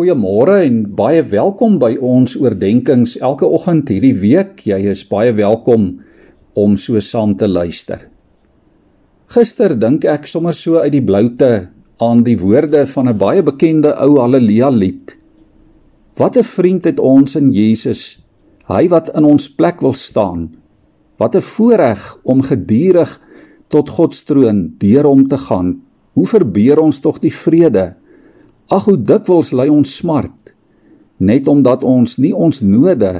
Goeiemôre en baie welkom by ons oordeenkings elke oggend hierdie week. Jy is baie welkom om so saam te luister. Gister dink ek sommer so uit die bloute aan die woorde van 'n baie bekende ou Halleluja lied. Wat 'n vriend het ons in Jesus, hy wat in ons plek wil staan. Wat 'n voorreg om gedurig tot God se troon deur hom te gaan. Hoe verbeur ons tog die vrede Ag hoe dikwels lei ons smart net omdat ons nie ons node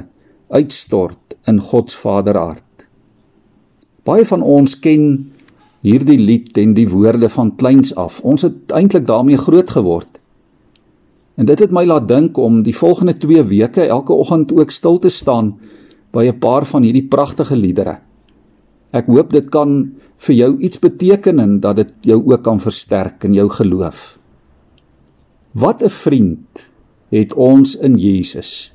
uitstort in God se Vaderhart. Baie van ons ken hierdie lied en die woorde van kleins af. Ons het eintlik daarmee groot geword. En dit het my laat dink om die volgende 2 weke elke oggend ook stil te staan by 'n paar van hierdie pragtige liedere. Ek hoop dit kan vir jou iets beteken en dat dit jou ook kan versterk in jou geloof. Wat 'n vriend het ons in Jesus.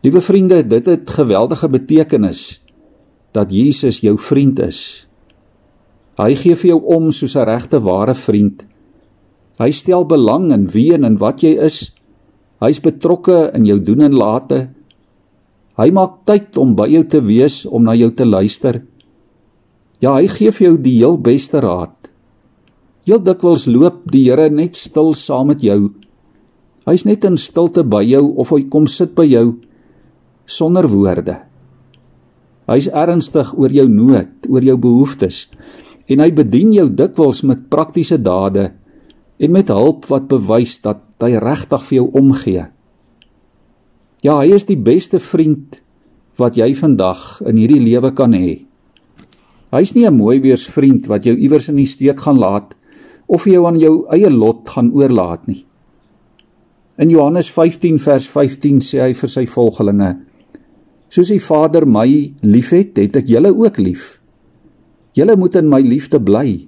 Liewe vriende, dit het geweldige betekenis dat Jesus jou vriend is. Hy gee vir jou om soos 'n regte ware vriend. Hy stel belang in wie en in wat jy is. Hy's betrokke in jou doen en late. Hy maak tyd om by jou te wees, om na jou te luister. Ja, hy gee vir jou die heel beste raad. Heel dikwels loop die Here net stil saam met jou. Hy's net in stilte by jou of hy kom sit by jou sonder woorde. Hy's ernstig oor jou nood, oor jou behoeftes en hy bedien jou dikwels met praktiese dade en met hulp wat bewys dat hy regtig vir jou omgee. Ja, hy is die beste vriend wat jy vandag in hierdie lewe kan hê. Hy's nie 'n mooi weersvriend wat jou iewers in die steek gaan laat of jy aan jou eie lot gaan oorlaat nie. In Johannes 15 vers 15 sê hy vir sy volgelinge: Soos die Vader my liefhet, het ek julle ook lief. Julle moet in my liefde bly.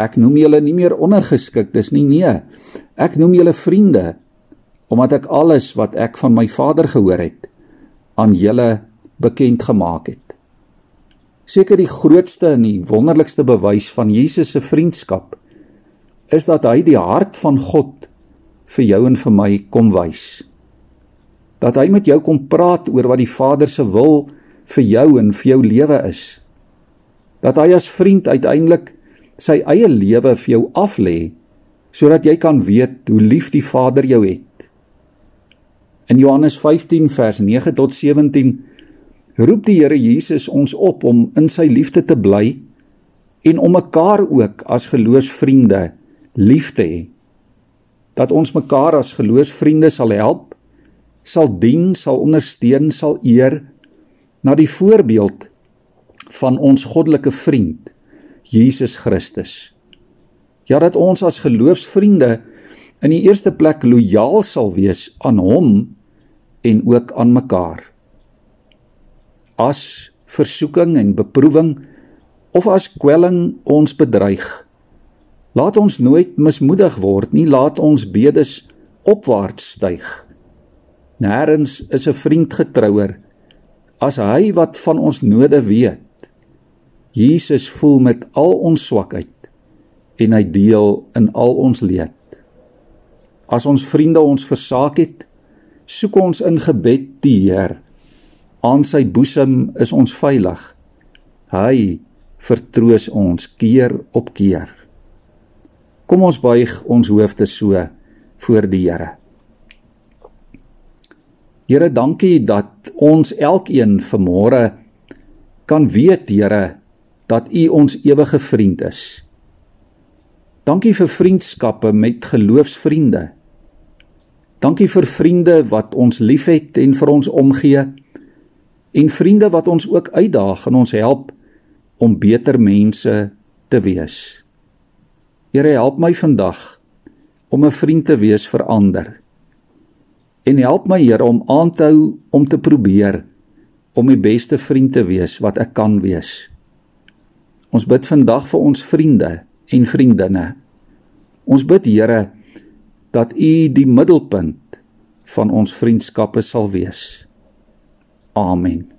Ek noem julle nie meer ondergeskiktes nie, nee. Ek noem julle vriende omdat ek alles wat ek van my Vader gehoor het aan julle bekend gemaak het. Seker die grootste en die wonderlikste bewys van Jesus se vriendskap is dat hy die hart van God vir jou en vir my kom wys. Dat hy met jou kom praat oor wat die Vader se wil vir jou en vir jou lewe is. Dat hy as vriend uiteindelik sy eie lewe vir jou aflê sodat jy kan weet hoe lief die Vader jou het. In Johannes 15 vers 9 tot 17 roep die Here Jesus ons op om in sy liefde te bly en om mekaar ook as geloofsvriende lief te hê. Dat ons mekaar as geloofsvriende sal help, sal dien, sal ondersteun, sal eer na die voorbeeld van ons goddelike vriend Jesus Christus. Ja dat ons as geloofsvriende in die eerste plek lojaal sal wees aan hom en ook aan mekaar as versoeking en beproewing of as kwelling ons bedreig. Laat ons nooit mismoedig word nie, laat ons bedes opwaarts styg. Nêrens is 'n vriend getrouer as hy wat van ons node weet. Jesus voel met al ons swakheid en hy deel in al ons leed. As ons vriende ons versaak het, soek ons in gebed die Here aan sy boesem is ons veilig. Hy vertroos ons keer op keer. Kom ons buig ons hoofde so voor die Here. Here, dankie dat ons elkeen vanmôre kan weet, Here, dat U ons ewige vriend is. Dankie vir vriendskappe met geloofsvriende. Dankie vir vriende wat ons liefhet en vir ons omgee en vriende wat ons ook uitdaag en ons help om beter mense te wees. Here help my vandag om 'n vriend te wees vir ander. En help my Here om aan te hou om te probeer om die beste vriend te wees wat ek kan wees. Ons bid vandag vir ons vriende en vriendinne. Ons bid Here dat U die middelpunt van ons vriendskappe sal wees. Amen.